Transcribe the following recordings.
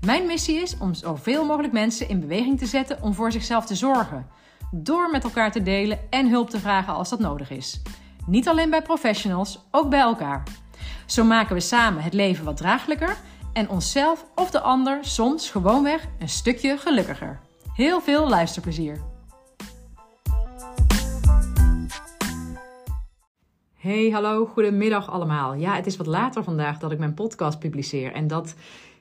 Mijn missie is om zoveel mogelijk mensen in beweging te zetten om voor zichzelf te zorgen. Door met elkaar te delen en hulp te vragen als dat nodig is. Niet alleen bij professionals, ook bij elkaar. Zo maken we samen het leven wat draaglijker en onszelf of de ander soms gewoonweg een stukje gelukkiger. Heel veel luisterplezier. Hey, hallo, goedemiddag allemaal. Ja, het is wat later vandaag dat ik mijn podcast publiceer en dat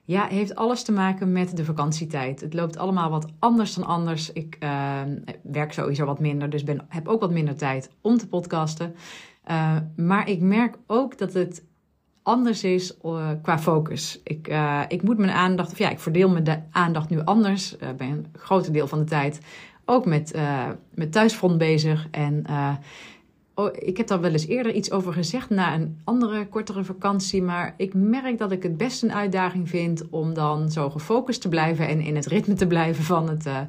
ja, heeft alles te maken met de vakantietijd. Het loopt allemaal wat anders dan anders. Ik uh, werk sowieso wat minder, dus ben, heb ook wat minder tijd om te podcasten. Uh, maar ik merk ook dat het anders is uh, qua focus. Ik, ik moet mijn aandacht, of ja, ik verdeel mijn aandacht nu anders. Ik ben een groot deel van de tijd ook met, met thuisfront bezig. En Oh, ik heb daar wel eens eerder iets over gezegd na een andere kortere vakantie. Maar ik merk dat ik het best een uitdaging vind om dan zo gefocust te blijven en in het ritme te blijven van het, uh,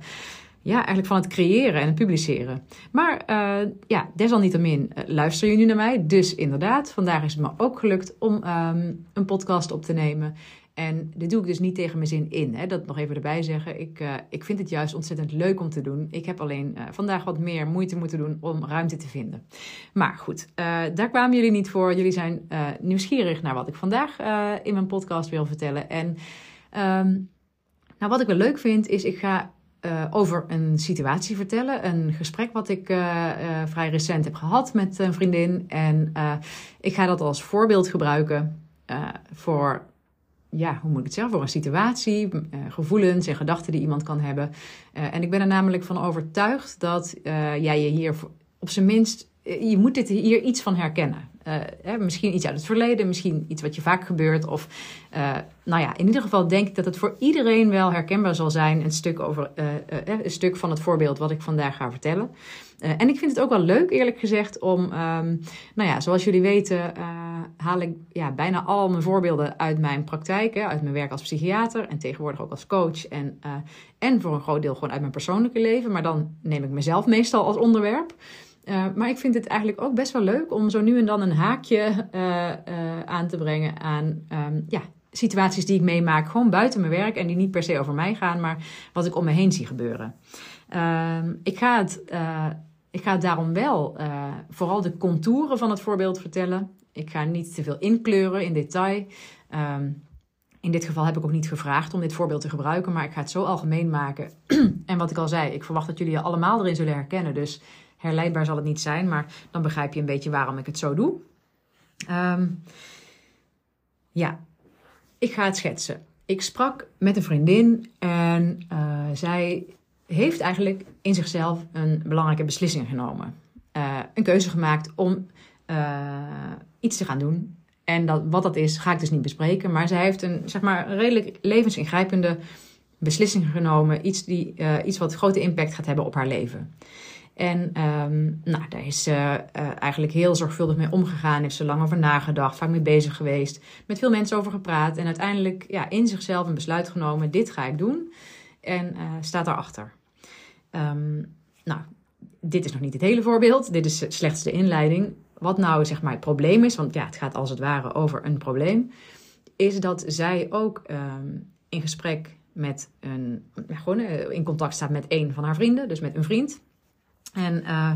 ja, eigenlijk van het creëren en het publiceren. Maar uh, ja, desalniettemin uh, luister je nu naar mij. Dus inderdaad, vandaag is het me ook gelukt om um, een podcast op te nemen. En dit doe ik dus niet tegen mijn zin in. Hè? Dat nog even erbij zeggen. Ik, uh, ik vind het juist ontzettend leuk om te doen. Ik heb alleen uh, vandaag wat meer moeite moeten doen om ruimte te vinden. Maar goed, uh, daar kwamen jullie niet voor. Jullie zijn nieuwsgierig naar wat ik vandaag in mijn podcast wil vertellen. En um, nou, wat ik wel leuk vind, is ik ga over een situatie vertellen. Een gesprek wat ik vrij recent heb gehad met een vriendin. En ik ga dat als voorbeeld gebruiken voor ja, hoe moet ik het zeggen, voor een situatie, uh, gevoelens en gedachten die iemand kan hebben. Uh, en ik ben er namelijk van overtuigd dat uh, jij je hier op zijn minst, je moet dit hier iets van herkennen. Hè, misschien iets uit het verleden, misschien iets wat je vaak gebeurt. Of nou ja, in ieder geval denk ik dat het voor iedereen wel herkenbaar zal zijn. Een stuk, over, een stuk van het voorbeeld wat ik vandaag ga vertellen. en ik vind het ook wel leuk, eerlijk gezegd, om, um, nou ja, zoals jullie weten haal ik ja, bijna al mijn voorbeelden uit mijn praktijk, hè, uit mijn werk als psychiater en tegenwoordig ook als coach. En, en voor een groot deel gewoon uit mijn persoonlijke leven. Maar dan neem ik mezelf meestal als onderwerp. Uh, maar ik vind het eigenlijk ook best wel leuk om zo nu en dan een haakje uh, aan te brengen aan um, ja, situaties die ik meemaak, gewoon buiten mijn werk en die niet per se over mij gaan, maar wat ik om me heen zie gebeuren. Ehm, ik ga het. Ik ga daarom wel vooral de contouren van het voorbeeld vertellen. Ik ga niet te veel inkleuren in detail. Um, in dit geval heb ik ook niet gevraagd om dit voorbeeld te gebruiken, maar ik ga het zo algemeen maken. en wat ik al zei, ik verwacht dat jullie je allemaal erin zullen herkennen. Dus herleidbaar zal het niet zijn, maar dan begrijp je een beetje waarom ik het zo doe. Um, ja, ik ga het schetsen. Ik sprak met een vriendin en uh, zij heeft eigenlijk in zichzelf een belangrijke beslissing genomen. Uh, een keuze gemaakt om uh, iets te gaan doen. En dat, wat dat is, ga ik dus niet bespreken. Maar zij heeft een, zeg maar, redelijk levensingrijpende beslissing genomen. Iets, die, iets wat grote impact gaat hebben op haar leven. En um, nou, daar is ze uh, eigenlijk heel zorgvuldig mee omgegaan. Heeft ze lang over nagedacht, vaak mee bezig geweest. Met veel mensen over gepraat. En uiteindelijk ja, in zichzelf een besluit genomen. Dit ga ik doen. En uh, staat daarachter. Um, nou, dit is nog niet het hele voorbeeld. Dit is slechts de inleiding wat nou zeg maar het probleem is, want ja, het gaat als het ware over een probleem, is dat zij ook um, in gesprek met een, gewoon uh, in contact staat met een van haar vrienden, dus met een vriend. En uh,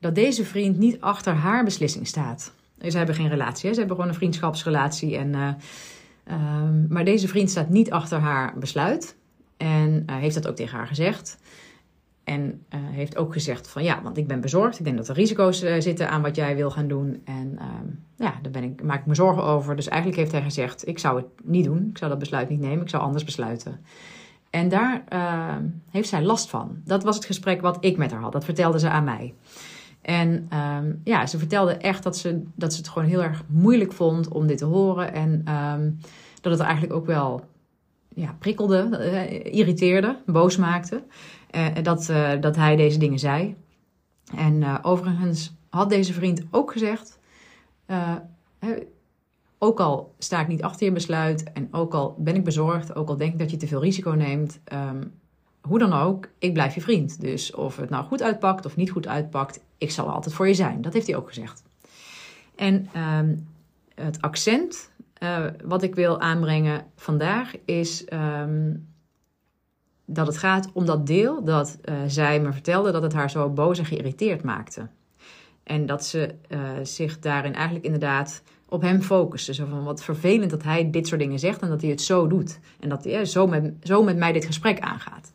dat deze vriend niet achter haar beslissing staat. Ze hebben geen relatie, hè? ze hebben gewoon een vriendschapsrelatie. En, uh, um, maar deze vriend staat niet achter haar besluit. En heeft dat ook tegen haar gezegd. En heeft ook gezegd van ja, want ik ben bezorgd. Ik denk dat er risico's zitten aan wat jij wil gaan doen. En uh, ja, daar ben ik, maak ik me zorgen over. Dus eigenlijk heeft hij gezegd, ik zou het niet doen. Ik zou dat besluit niet nemen. Ik zou anders besluiten. En daar ehm, heeft zij last van. Dat was het gesprek wat ik met haar had. Dat vertelde ze aan mij. En ehm, ja, ze vertelde echt dat ze, dat ze het gewoon heel erg moeilijk vond om dit te horen. En ehm, dat het eigenlijk ook wel ja, prikkelde, uh, irriteerde, boos maakte. Uh, dat, dat hij deze dingen zei. En overigens had deze vriend ook gezegd: ook al sta ik niet achter je besluit en ook al ben ik bezorgd, ook al denk ik dat je te veel risico neemt, um, hoe dan ook, ik blijf je vriend. Dus of het nou goed uitpakt of niet goed uitpakt, ik zal altijd voor je zijn. Dat heeft hij ook gezegd. En um, het accent uh, wat ik wil aanbrengen vandaag is um, dat het gaat om dat deel dat uh, zij me vertelde dat het haar zo boos en geïrriteerd maakte. En dat ze uh, zich daarin eigenlijk inderdaad op hem focuste. Zo van wat vervelend dat hij dit soort dingen zegt en dat hij het zo doet. En dat hij zo, met, zo met mij dit gesprek aangaat.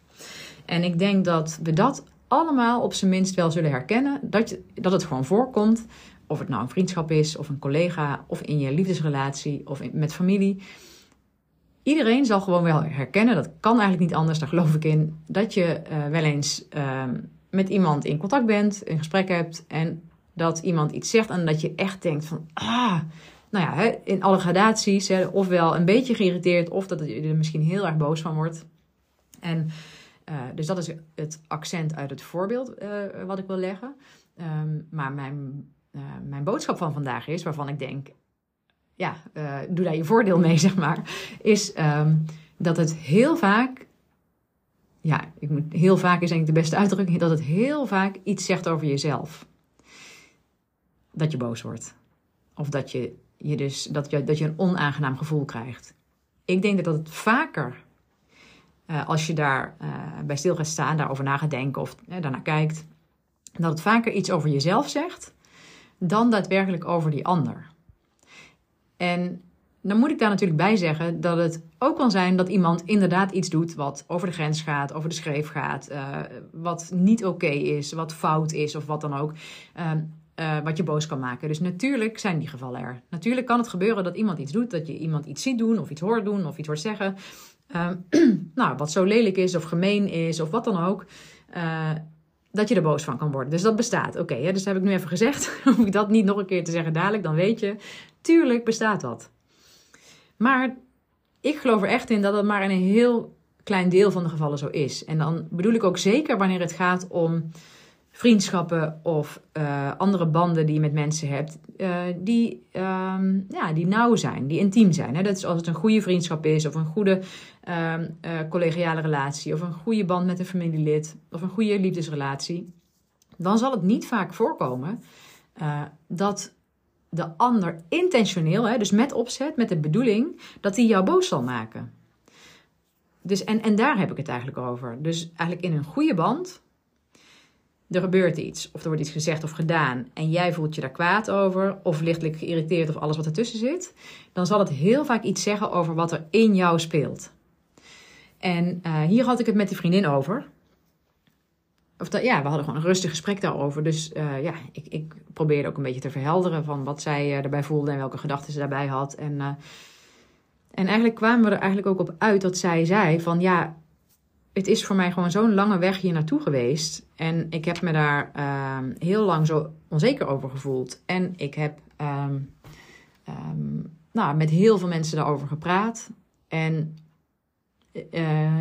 En ik denk dat we dat allemaal op zijn minst wel zullen herkennen. Dat, je, dat het gewoon voorkomt. Of het nou een vriendschap is, of een collega, of in je liefdesrelatie, of met familie. Iedereen zal gewoon wel herkennen, dat kan eigenlijk niet anders, daar geloof ik in, dat je uh, wel eens uh, met iemand in contact bent, een gesprek hebt en dat iemand iets zegt en dat je echt denkt van, ah, nou ja, in alle gradaties, ofwel een beetje geïrriteerd of dat je er misschien heel erg boos van wordt. En uh, dus dat is het accent uit het voorbeeld uh, wat ik wil leggen. Um, maar mijn, uh, mijn boodschap van vandaag is, waarvan ik denk, ja, doe daar je voordeel mee, zeg maar, is um, dat het heel vaak, ja, ik moet, heel vaak is denk ik de beste uitdrukking, dat het heel vaak iets zegt over jezelf dat je boos wordt. Of dat je, je, dus, dat je, dat je een onaangenaam gevoel krijgt. Ik denk dat het vaker, uh, als je daar uh, bij stil gaat staan, daarover na gaat denken of uh, daarnaar kijkt, dat het vaker iets over jezelf zegt dan daadwerkelijk over die ander. En dan moet ik daar natuurlijk bij zeggen dat het ook kan zijn dat iemand inderdaad iets doet wat over de grens gaat, over de schreef gaat, wat niet oké is, wat fout is of wat dan ook. Ehm, uh, wat je boos kan maken. Dus natuurlijk zijn die gevallen er. Natuurlijk kan het gebeuren dat iemand iets doet, dat je iemand iets ziet doen, of iets hoort doen, of iets hoort zeggen. Uh, nou, wat zo lelijk is, of gemeen is, of wat dan ook. Uh, dat je er boos van kan worden. Dus dat bestaat. Oké, dus dat heb ik nu even gezegd. Hoef ik dat niet nog een keer te zeggen dadelijk, dan weet je. Tuurlijk bestaat dat. Maar ik geloof er echt in dat het maar in een heel klein deel van de gevallen zo is. En dan bedoel ik ook zeker wanneer het gaat om vriendschappen of uh, andere banden die je met mensen hebt, uh, die, um, ja, die nauw zijn, die intiem zijn. Hè? Dat is als het een goede vriendschap is, of een goede um, uh, collegiale relatie, of een goede band met een familielid, of een goede liefdesrelatie. Dan zal het niet vaak voorkomen dat de ander intentioneel, hè, dus met opzet, met de bedoeling, dat hij jou boos zal maken. Dus, en, en daar heb ik het eigenlijk over. Dus eigenlijk in een goede band er gebeurt iets, of er wordt iets gezegd of gedaan en jij voelt je daar kwaad over, of lichtelijk geïrriteerd of alles wat ertussen zit, dan zal het heel vaak iets zeggen over wat er in jou speelt. En uh, hier had ik het met die vriendin over. Of dat, ja, we hadden gewoon een rustig gesprek daarover. Dus uh, ja, ik, ik probeerde ook een beetje te verhelderen van wat zij uh, erbij voelde en welke gedachten ze daarbij had. En, en eigenlijk kwamen we er eigenlijk ook op uit dat zij zei van ja, het is voor mij gewoon zo'n lange weg hier naartoe geweest. En ik heb me daar uh, heel lang zo onzeker over gevoeld. En ik heb um, um, nou, met heel veel mensen daarover gepraat. En uh,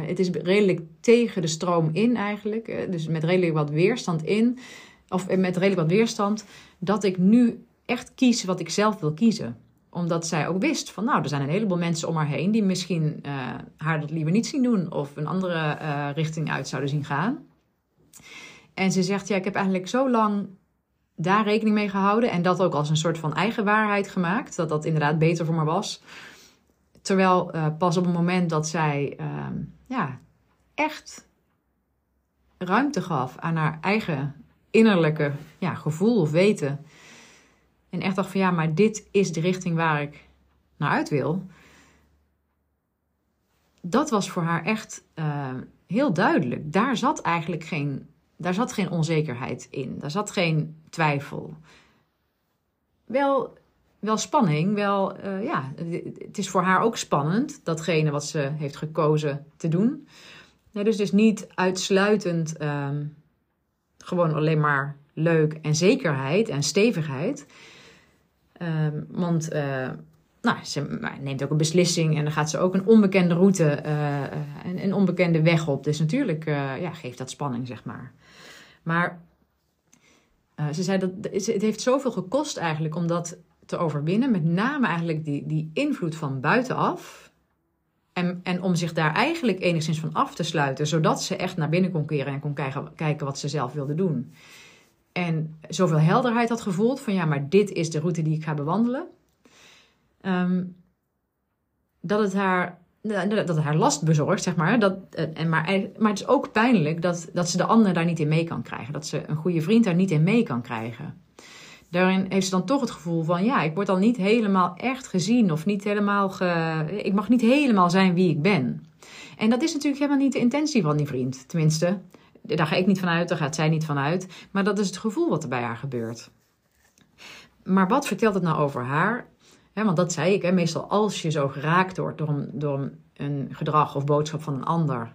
het is redelijk tegen de stroom in eigenlijk. Dus met redelijk wat weerstand in. Of met redelijk wat weerstand. Dat ik nu echt kies wat ik zelf wil kiezen omdat zij ook wist van nou, er zijn een heleboel mensen om haar heen die misschien uh, haar dat liever niet zien doen of een andere uh, richting uit zouden zien gaan. En ze zegt, ja, ik heb eigenlijk zo lang daar rekening mee gehouden en dat ook als een soort van eigen waarheid gemaakt, dat dat inderdaad beter voor me was. Terwijl uh, pas op het moment dat zij ja, echt ruimte gaf aan haar eigen innerlijke ja, gevoel of weten en echt dacht van ja, maar dit is de richting waar ik naar uit wil. Dat was voor haar echt uh, heel duidelijk. Daar zat eigenlijk geen, daar zat geen onzekerheid in. Daar zat geen twijfel. Wel, wel spanning, wel, uh, ja, het is voor haar ook spannend, datgene wat ze heeft gekozen te doen. Ja, dus dus niet uitsluitend uh, gewoon alleen maar leuk en zekerheid en stevigheid. Um, want uh, nou, ze neemt ook een beslissing en dan gaat ze ook een onbekende route, uh, een, een, onbekende weg op. Dus natuurlijk ja, geeft dat spanning, zeg maar. Maar ze zei dat het heeft zoveel gekost eigenlijk om dat te overwinnen. Met name eigenlijk die, die invloed van buitenaf. En, en om zich daar eigenlijk enigszins van af te sluiten, zodat ze echt naar binnen kon keren en kon kijken wat ze zelf wilde doen. En zoveel helderheid had gevoeld van ja, maar dit is de route die ik ga bewandelen. Ehm, dat het haar dat het haar last bezorgt, zeg maar. Dat, eh, en maar, maar het is ook pijnlijk dat, dat ze de ander daar niet in mee kan krijgen. Dat ze een goede vriend daar niet in mee kan krijgen. Daarin heeft ze dan toch het gevoel van, ja, ik word al niet helemaal echt gezien of niet helemaal, ge, ik mag niet helemaal zijn wie ik ben. En dat is natuurlijk helemaal niet de intentie van die vriend. Tenminste, daar ga ik niet van uit, daar gaat zij niet van uit. Maar dat is het gevoel wat er bij haar gebeurt. Maar wat vertelt het nou over haar? want dat zei ik, meestal als je zo geraakt wordt door een, door een gedrag of boodschap van een ander,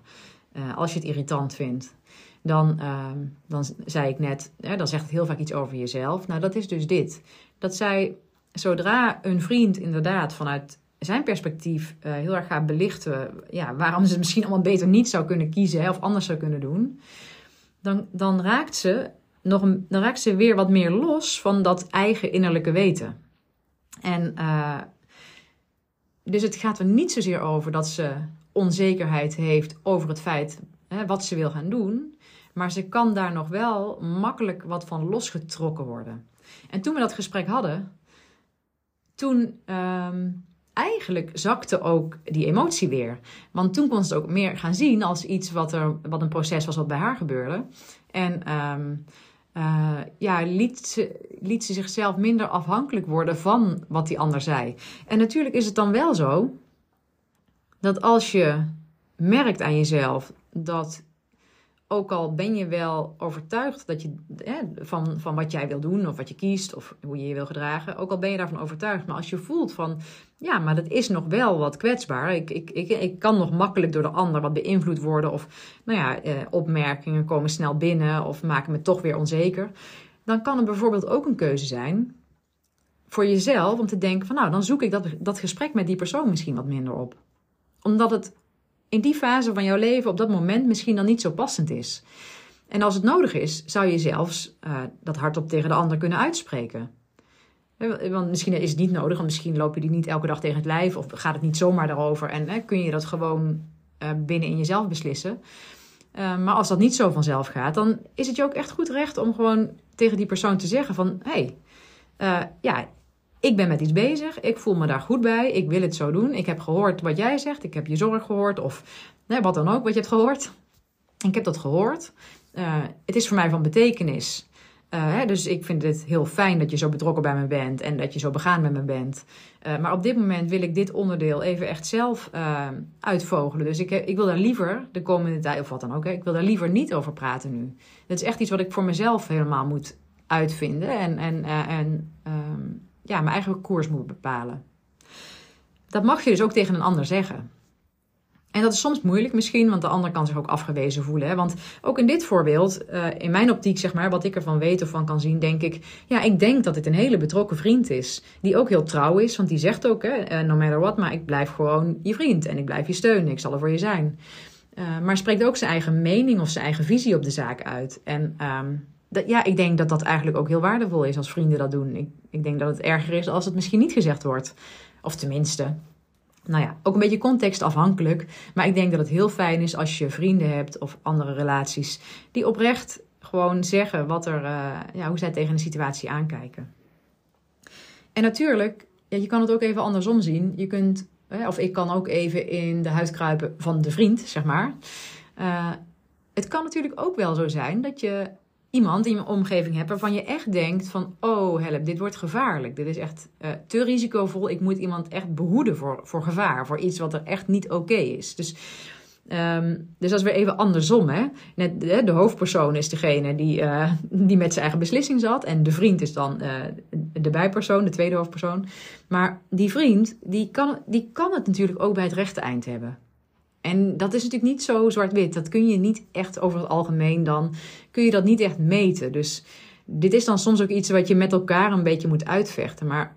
uh, als je het irritant vindt, dan, uh, dan zei ik net, hè, dan zegt het heel vaak iets over jezelf. Nou, dat is dus dit. Dat zij, zodra een vriend inderdaad vanuit zijn perspectief uh, heel erg gaat belichten, ja, waarom ze het misschien allemaal beter niet zou kunnen kiezen of anders zou kunnen doen, dan, dan, raakt ze nog een, dan raakt ze weer wat meer los van dat eigen innerlijke weten. En uh, dus het gaat er niet zozeer over dat ze onzekerheid heeft over het feit hè, wat ze wil gaan doen. Maar ze kan daar nog wel makkelijk wat van losgetrokken worden. En toen we dat gesprek hadden, toen um, eigenlijk zakte ook die emotie weer. Want toen kon ze het ook meer gaan zien als iets wat, er, wat een proces was wat bij haar gebeurde. En um, uh, ja, liet, liet ze zichzelf minder afhankelijk worden van wat die ander zei. En natuurlijk is het dan wel zo dat als je merkt aan jezelf dat ook al ben je wel overtuigd dat je, van, van wat jij wil doen of wat je kiest of hoe je je wil gedragen, ook al ben je daarvan overtuigd, maar als je voelt van ja, maar dat is nog wel wat kwetsbaar. Ik, ik, ik, ik kan nog makkelijk door de ander wat beïnvloed worden of nou ja, eh, opmerkingen komen snel binnen of maken me toch weer onzeker. Dan kan het bijvoorbeeld ook een keuze zijn voor jezelf om te denken van nou, dan zoek ik dat, dat gesprek met die persoon misschien wat minder op. Omdat het in die fase van jouw leven op dat moment misschien dan niet zo passend is. En als het nodig is, zou je zelfs uh, dat hardop tegen de ander kunnen uitspreken. Want misschien is het niet nodig, want misschien loop je die niet elke dag tegen het lijf of gaat het niet zomaar daarover en hè, kun je dat gewoon uh, binnen in jezelf beslissen. Uh, maar als dat niet zo vanzelf gaat, dan is het je ook echt goed recht om gewoon tegen die persoon te zeggen van... hé, hey, ja, ik ben met iets bezig, ik voel me daar goed bij, ik wil het zo doen. Ik heb gehoord wat jij zegt, ik heb je zorg gehoord of nee, wat dan ook wat je hebt gehoord. Ik heb dat gehoord. Uh, het is voor mij van betekenis. Uh, hè, dus ik vind het heel fijn dat je zo betrokken bij me bent en dat je zo begaan met me bent. Uh, maar op dit moment wil ik dit onderdeel even echt zelf uitvogelen. Dus ik, ik wil daar liever de komende tijd, of wat dan ook, hè, ik wil daar liever niet over praten nu. Dat is echt iets wat ik voor mezelf helemaal moet uitvinden. En, en, en um, ja, mijn eigen koers moet bepalen. Dat mag je dus ook tegen een ander zeggen. En dat is soms moeilijk misschien, want de ander kan zich ook afgewezen voelen. Hè? Want ook in dit voorbeeld, uh, in mijn optiek, zeg maar, wat ik ervan weet of van kan zien, denk ik, ja, ik denk dat dit een hele betrokken vriend is. Die ook heel trouw is, want die zegt ook, hè, uh, no matter what, maar ik blijf gewoon je vriend en ik blijf je steunen, ik zal er voor je zijn. Uh, maar spreekt ook zijn eigen mening of zijn eigen visie op de zaak uit. En um, dat, ja, ik denk dat dat eigenlijk ook heel waardevol is als vrienden dat doen. Ik, ik denk dat het erger is als het misschien niet gezegd wordt. Of tenminste, nou ja, ook een beetje contextafhankelijk. Maar ik denk dat het heel fijn is als je vrienden hebt of andere relaties die oprecht gewoon zeggen wat er, uh, ja, hoe zij tegen een situatie aankijken. En natuurlijk, ja, je kan het ook even andersom zien. Je kunt, of ik kan ook even in de huid kruipen van de vriend, zeg maar. Uh, het kan natuurlijk ook wel zo zijn dat je iemand in je omgeving hebt waarvan je echt denkt van, oh help, dit wordt gevaarlijk. Dit is echt uh, te risicovol. Ik moet iemand echt behoeden voor, voor gevaar, voor iets wat er echt niet oké is. Dus, um, dus dat is weer even andersom. Hè? Net, de, de hoofdpersoon is degene die, uh, die met zijn eigen beslissing zat. En de vriend is dan uh, de bijpersoon, de tweede hoofdpersoon. Maar die vriend, die kan, die kan het natuurlijk ook bij het rechte eind hebben. En dat is natuurlijk niet zo zwart-wit. Dat kun je niet echt over het algemeen dan, kun je dat niet echt meten. Dus dit is dan soms ook iets wat je met elkaar een beetje moet uitvechten. Maar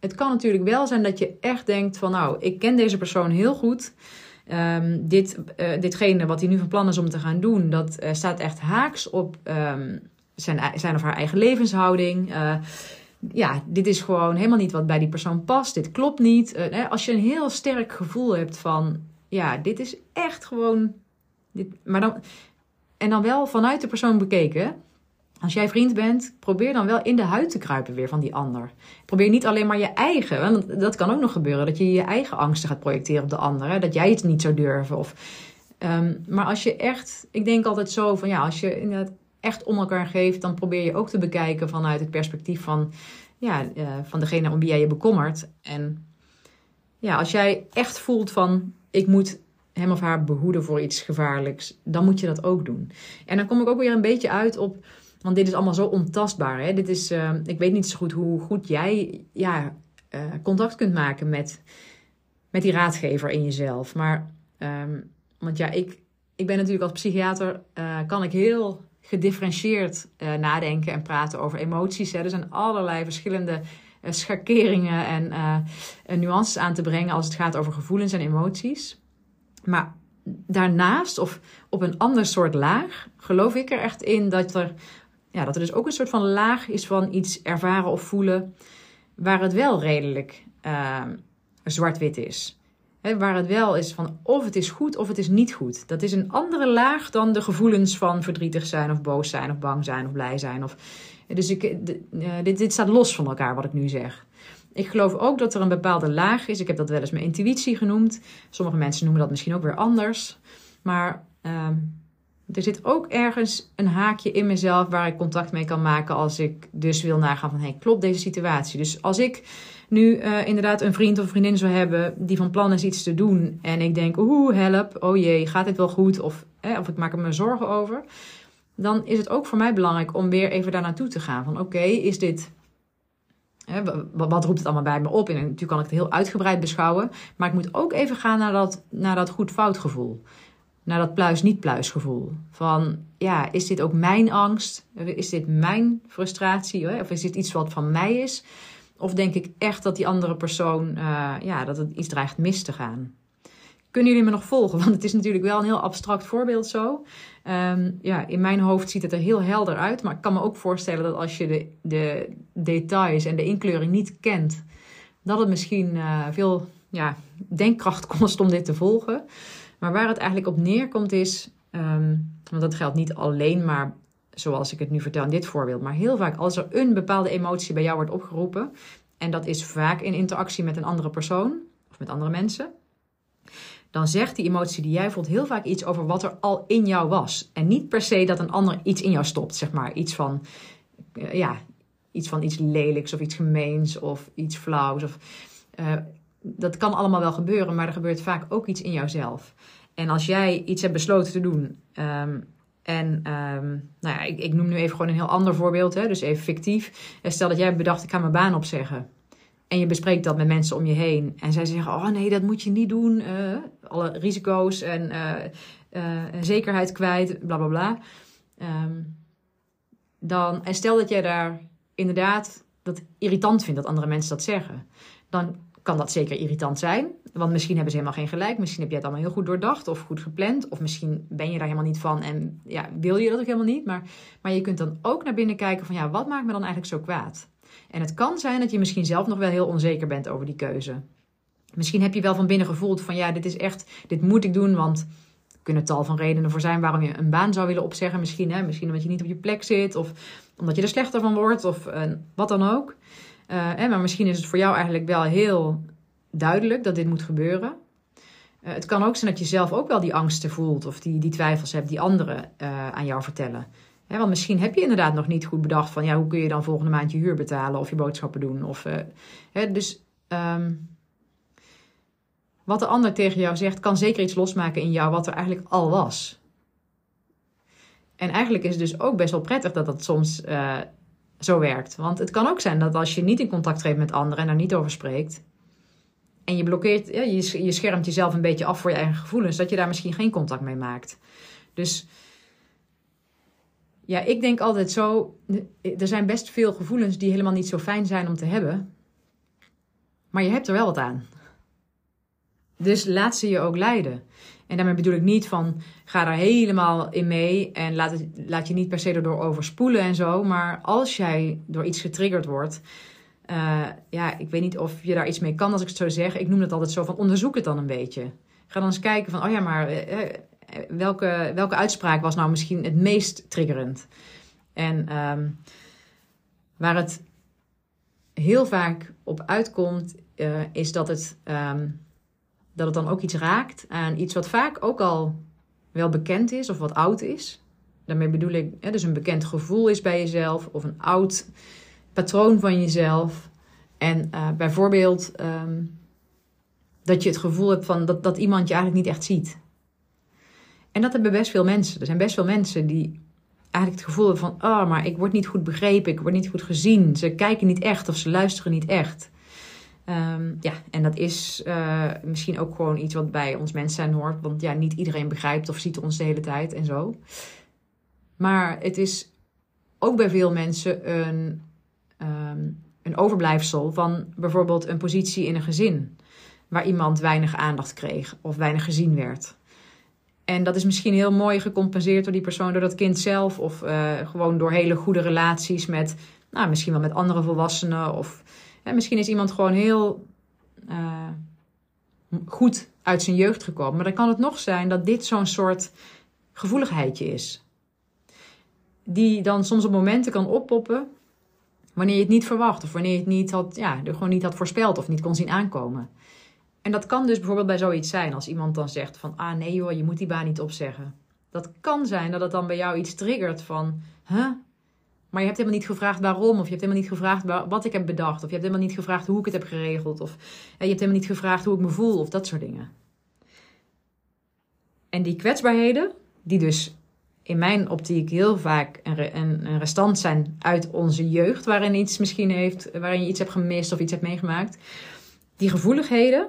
het kan natuurlijk wel zijn dat je echt denkt van nou, ik ken deze persoon heel goed. Um, dit, uh, ditgene wat hij nu van plan is om te gaan doen, dat uh, staat echt haaks op um, zijn, zijn of haar eigen levenshouding. Uh, ja, dit is gewoon helemaal niet wat bij die persoon past. Dit klopt niet. als je een heel sterk gevoel hebt van, ja, dit is echt gewoon. Dit, maar dan, en dan wel vanuit de persoon bekeken. Als jij vriend bent, probeer dan wel in de huid te kruipen weer van die ander. Probeer niet alleen maar je eigen, want dat kan ook nog gebeuren, dat je je eigen angsten gaat projecteren op de ander. Dat jij het niet zou durven. Of, um, maar als je echt, ik denk altijd zo van ja, als je inderdaad echt om elkaar geeft, dan probeer je ook te bekijken vanuit het perspectief van, ja, uh, van degene om wie jij je bekommert. En ja, als jij echt voelt van ik moet hem of haar behoeden voor iets gevaarlijks, dan moet je dat ook doen. En dan kom ik ook weer een beetje uit op want dit is allemaal zo ontastbaar. Hè? Dit is, uh, ik weet niet zo goed hoe goed jij ja, uh, contact kunt maken met, met die raadgever in jezelf. Maar, um, want ja, ik, ik ben natuurlijk als psychiater, uh, kan ik heel gedifferentieerd nadenken en praten over emoties. Hè? Er zijn allerlei verschillende schakeringen en nuances aan te brengen als het gaat over gevoelens en emoties. Maar daarnaast, of op een ander soort laag, geloof ik er echt in dat er ja, dat er dus ook een soort van laag is van iets ervaren of voelen waar het wel redelijk uh, zwart-wit is. Waar het wel is van of het is goed of het is niet goed. Dat is een andere laag dan de gevoelens van verdrietig zijn of boos zijn of bang zijn of blij zijn. Of, dus ik, de, uh, dit, staat los van elkaar wat ik nu zeg. Ik geloof ook dat er een bepaalde laag is. Ik heb dat wel eens mijn intuïtie genoemd. Sommige mensen noemen dat misschien ook weer anders. Maar uh, er zit ook ergens een haakje in mezelf waar ik contact mee kan maken als ik dus wil nagaan van hey, klopt deze situatie? Dus als ik nu uh, inderdaad een vriend of vriendin zou hebben die van plan is iets te doen en ik denk oeh help, oh jee, gaat dit wel goed? Of, eh, of ik maak er me zorgen over. Dan is het ook voor mij belangrijk om weer even daar naartoe te gaan. Van oké, is dit wat roept het allemaal bij me op? En natuurlijk kan ik het heel uitgebreid beschouwen. Maar ik moet ook even gaan naar dat, naar dat goed-fout gevoel naar dat pluis-niet-pluis gevoel. Van ja, is dit ook mijn angst? Is dit mijn frustratie? Of is dit iets wat van mij is? Of denk ik echt dat die andere persoon, uh, ja, dat het iets dreigt mis te gaan? Kunnen jullie me nog volgen? Want het is natuurlijk wel een heel abstract voorbeeld zo. Um, ja, in mijn hoofd ziet het er heel helder uit. Maar ik kan me ook voorstellen dat als je de, de details en de inkleuring niet kent, dat het misschien uh, veel ja, denkkracht kost om dit te volgen. Maar waar het eigenlijk op neerkomt is, um, want dat geldt niet alleen maar zoals ik het nu vertel in dit voorbeeld, maar heel vaak als er een bepaalde emotie bij jou wordt opgeroepen, en dat is vaak in interactie met een andere persoon of met andere mensen, dan zegt die emotie die jij voelt heel vaak iets over wat er al in jou was. En niet per se dat een ander iets in jou stopt, zeg maar. Iets van, uh, ja, iets van iets lelijks of iets gemeens of iets flauws. Of, uh, dat kan allemaal wel gebeuren, maar er gebeurt vaak ook iets in jouzelf. En als jij iets hebt besloten te doen. Um, en um, nou ja, ik, ik, noem nu even gewoon een heel ander voorbeeld, hè, dus even fictief. Stel dat jij bedacht, ik ga mijn baan opzeggen. En je bespreekt dat met mensen om je heen. En zij zeggen, oh nee, dat moet je niet doen. Uh, alle risico's en uh, uh, zekerheid kwijt, bla bla bla. Um, dan, en stel dat jij daar inderdaad dat irritant vindt dat andere mensen dat zeggen. Dan kan dat zeker irritant zijn. Want misschien hebben ze helemaal geen gelijk. Misschien heb jij het allemaal heel goed doordacht of goed gepland. Of misschien ben je daar helemaal niet van en ja, wil je dat ook helemaal niet. Maar, maar je kunt dan ook naar binnen kijken van ja, wat maakt me dan eigenlijk zo kwaad? En het kan zijn dat je misschien zelf nog wel heel onzeker bent over die keuze. Misschien heb je wel van binnen gevoeld van ja, dit is echt, dit moet ik doen, want er kunnen tal van redenen voor zijn waarom je een baan zou willen opzeggen. Misschien, hè, misschien omdat je niet op je plek zit of omdat je er slechter van wordt of uh, wat dan ook. Uh, maar misschien is het voor jou eigenlijk wel heel duidelijk dat dit moet gebeuren. Uh, het kan ook zijn dat je zelf ook wel die angsten voelt of die, die twijfels hebt die anderen aan jou vertellen. Want misschien heb je inderdaad nog niet goed bedacht van ja, hoe kun je dan volgende maand je huur betalen of je boodschappen doen. Of, dus um, wat de ander tegen jou zegt, kan zeker iets losmaken in jou wat er eigenlijk al was. En eigenlijk is het dus ook best wel prettig dat dat soms zo werkt. Want het kan ook zijn dat als je niet in contact treedt met anderen en daar niet over spreekt. En je blokkeert, ja, je, je schermt jezelf een beetje af voor je eigen gevoelens, dat je daar misschien geen contact mee maakt. Dus ja, ik denk altijd zo. Er zijn best veel gevoelens die helemaal niet zo fijn zijn om te hebben. Maar je hebt er wel wat aan. Dus laat ze je ook leiden. En daarmee bedoel ik niet van ga daar helemaal in mee en laat, laat je niet per se erdoor overspoelen en zo. Maar als jij door iets getriggerd wordt, uh, ja, ik weet niet of je daar iets mee kan als ik het zo zeg. Ik noem het altijd zo van onderzoek het dan een beetje. Ga dan eens kijken van, oh ja, maar uh, welke, welke uitspraak was nou misschien het meest triggerend? En um, waar het heel vaak op uitkomt, uh, is dat het, um, dat het dan ook iets raakt aan iets wat vaak ook al wel bekend is of wat oud is. Daarmee bedoel ik, hè, dus een bekend gevoel is bij jezelf of een oud patroon van jezelf. En uh, bijvoorbeeld um, dat je het gevoel hebt van dat, dat iemand je eigenlijk niet echt ziet. En dat hebben best veel mensen. Er zijn best veel mensen die eigenlijk het gevoel hebben van: oh, maar ik word niet goed begrepen, ik word niet goed gezien. Ze kijken niet echt of ze luisteren niet echt. Um, ja, en dat is uh, misschien ook gewoon iets wat bij ons mens zijn hoort. Want ja, niet iedereen begrijpt of ziet ons de hele tijd en zo. Maar het is ook bij veel mensen een, um, een overblijfsel van bijvoorbeeld een positie in een gezin. Waar iemand weinig aandacht kreeg of weinig gezien werd. En dat is misschien heel mooi gecompenseerd door die persoon, door dat kind zelf. Of uh, gewoon door hele goede relaties met, nou, misschien wel met andere volwassenen. Of misschien is iemand gewoon heel uh, goed uit zijn jeugd gekomen. Maar dan kan het nog zijn dat dit zo'n soort gevoeligheidje is. Die dan soms op momenten kan oppoppen wanneer je het niet verwacht. Of wanneer je het niet had, ja, gewoon niet had voorspeld of niet kon zien aankomen. En dat kan dus bijvoorbeeld bij zoiets zijn als iemand dan zegt van ah nee joh, je moet die baan niet opzeggen. Dat kan zijn dat het dan bij jou iets triggert van huh? Maar je hebt helemaal niet gevraagd waarom, of je hebt helemaal niet gevraagd wat ik heb bedacht, of je hebt helemaal niet gevraagd hoe ik het heb geregeld, of je hebt helemaal niet gevraagd hoe ik me voel, of dat soort dingen. En die kwetsbaarheden, die dus in mijn optiek heel vaak een restant zijn uit onze jeugd, waarin iets misschien heeft, waarin je iets hebt gemist of iets hebt meegemaakt, die gevoeligheden,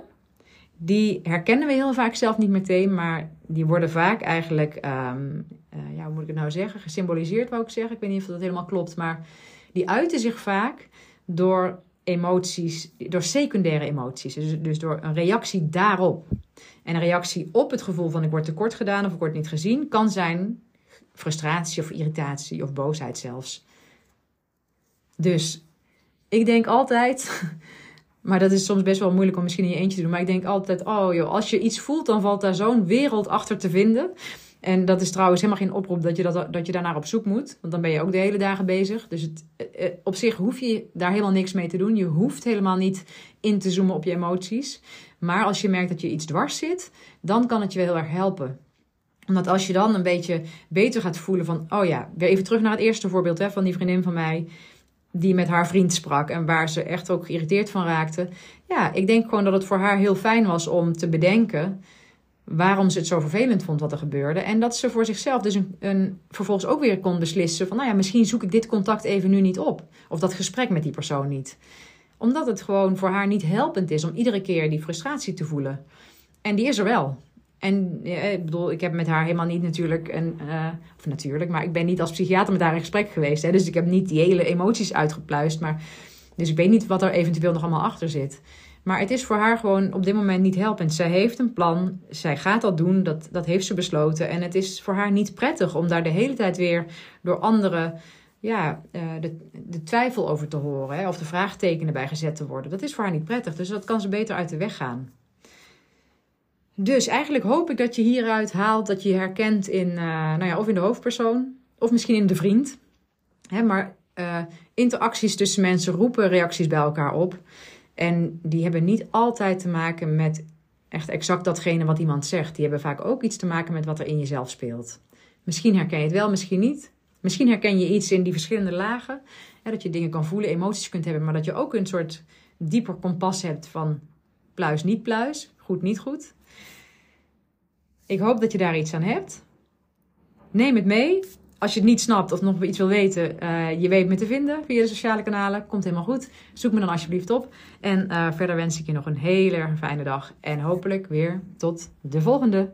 die herkennen we heel vaak zelf niet meteen, maar die worden vaak eigenlijk, um, uh, ja, hoe moet ik het nou zeggen, gesymboliseerd wou ik zeggen. Ik weet niet of dat helemaal klopt, maar die uiten zich vaak door emoties, door secundaire emoties. Dus, dus door een reactie daarop. En een reactie op het gevoel van ik word tekort gedaan of ik word niet gezien, kan zijn frustratie of irritatie of boosheid zelfs. Dus ik denk altijd Maar dat is soms best wel moeilijk om misschien in je eentje te doen. Maar ik denk altijd, oh joh, als je iets voelt, dan valt daar zo'n wereld achter te vinden. En dat is trouwens helemaal geen oproep dat je, dat, dat je daarnaar op zoek moet. Want dan ben je ook de hele dagen bezig. Dus het, eh, eh, op zich hoef je daar helemaal niks mee te doen. Je hoeft helemaal niet in te zoomen op je emoties. Maar als je merkt dat je iets dwars zit, dan kan het je wel heel erg helpen omdat als je dan een beetje beter gaat voelen van, oh ja, weer even terug naar het eerste voorbeeld hè, van die vriendin van mij die met haar vriend sprak en waar ze echt ook geïrriteerd van raakte. Ja, ik denk gewoon dat het voor haar heel fijn was om te bedenken waarom ze het zo vervelend vond wat er gebeurde. En dat ze voor zichzelf dus een, een, vervolgens ook weer kon beslissen van, nou ja, misschien zoek ik dit contact even nu niet op. Of dat gesprek met die persoon niet. Omdat het gewoon voor haar niet helpend is om iedere keer die frustratie te voelen. En die is er wel. En ik bedoel, ik heb met haar helemaal niet natuurlijk een. Uh, of natuurlijk, maar ik ben niet als psychiater met haar in gesprek geweest. Hè, dus ik heb niet die hele emoties uitgepluist. Maar, dus ik weet niet wat er eventueel nog allemaal achter zit. Maar het is voor haar gewoon op dit moment niet helpend. Zij heeft een plan, zij gaat dat doen, dat, dat heeft ze besloten. En het is voor haar niet prettig om daar de hele tijd weer door anderen ja, uh, de, de twijfel over te horen. Hè, of de vraagtekenen bij gezet te worden. Dat is voor haar niet prettig. Dus dat kan ze beter uit de weg gaan. Dus eigenlijk hoop ik dat je hieruit haalt dat je je herkent in, uh, nou ja, of in de hoofdpersoon, of misschien in de vriend. Hè, maar uh, interacties tussen mensen roepen reacties bij elkaar op. En die hebben niet altijd te maken met echt exact datgene wat iemand zegt. Die hebben vaak ook iets te maken met wat er in jezelf speelt. Misschien herken je het wel, misschien niet. Misschien herken je iets in die verschillende lagen. Hè, dat je dingen kan voelen, emoties kunt hebben, maar dat je ook een soort dieper kompas hebt van pluis, niet pluis, goed, niet goed. Ik hoop dat je daar iets aan hebt. Neem het mee. Als je het niet snapt of nog iets wil weten, uh, je weet me te vinden via de sociale kanalen. Komt helemaal goed. Zoek me dan alsjeblieft op. En uh, verder wens ik je nog een hele fijne dag. En hopelijk weer tot de volgende.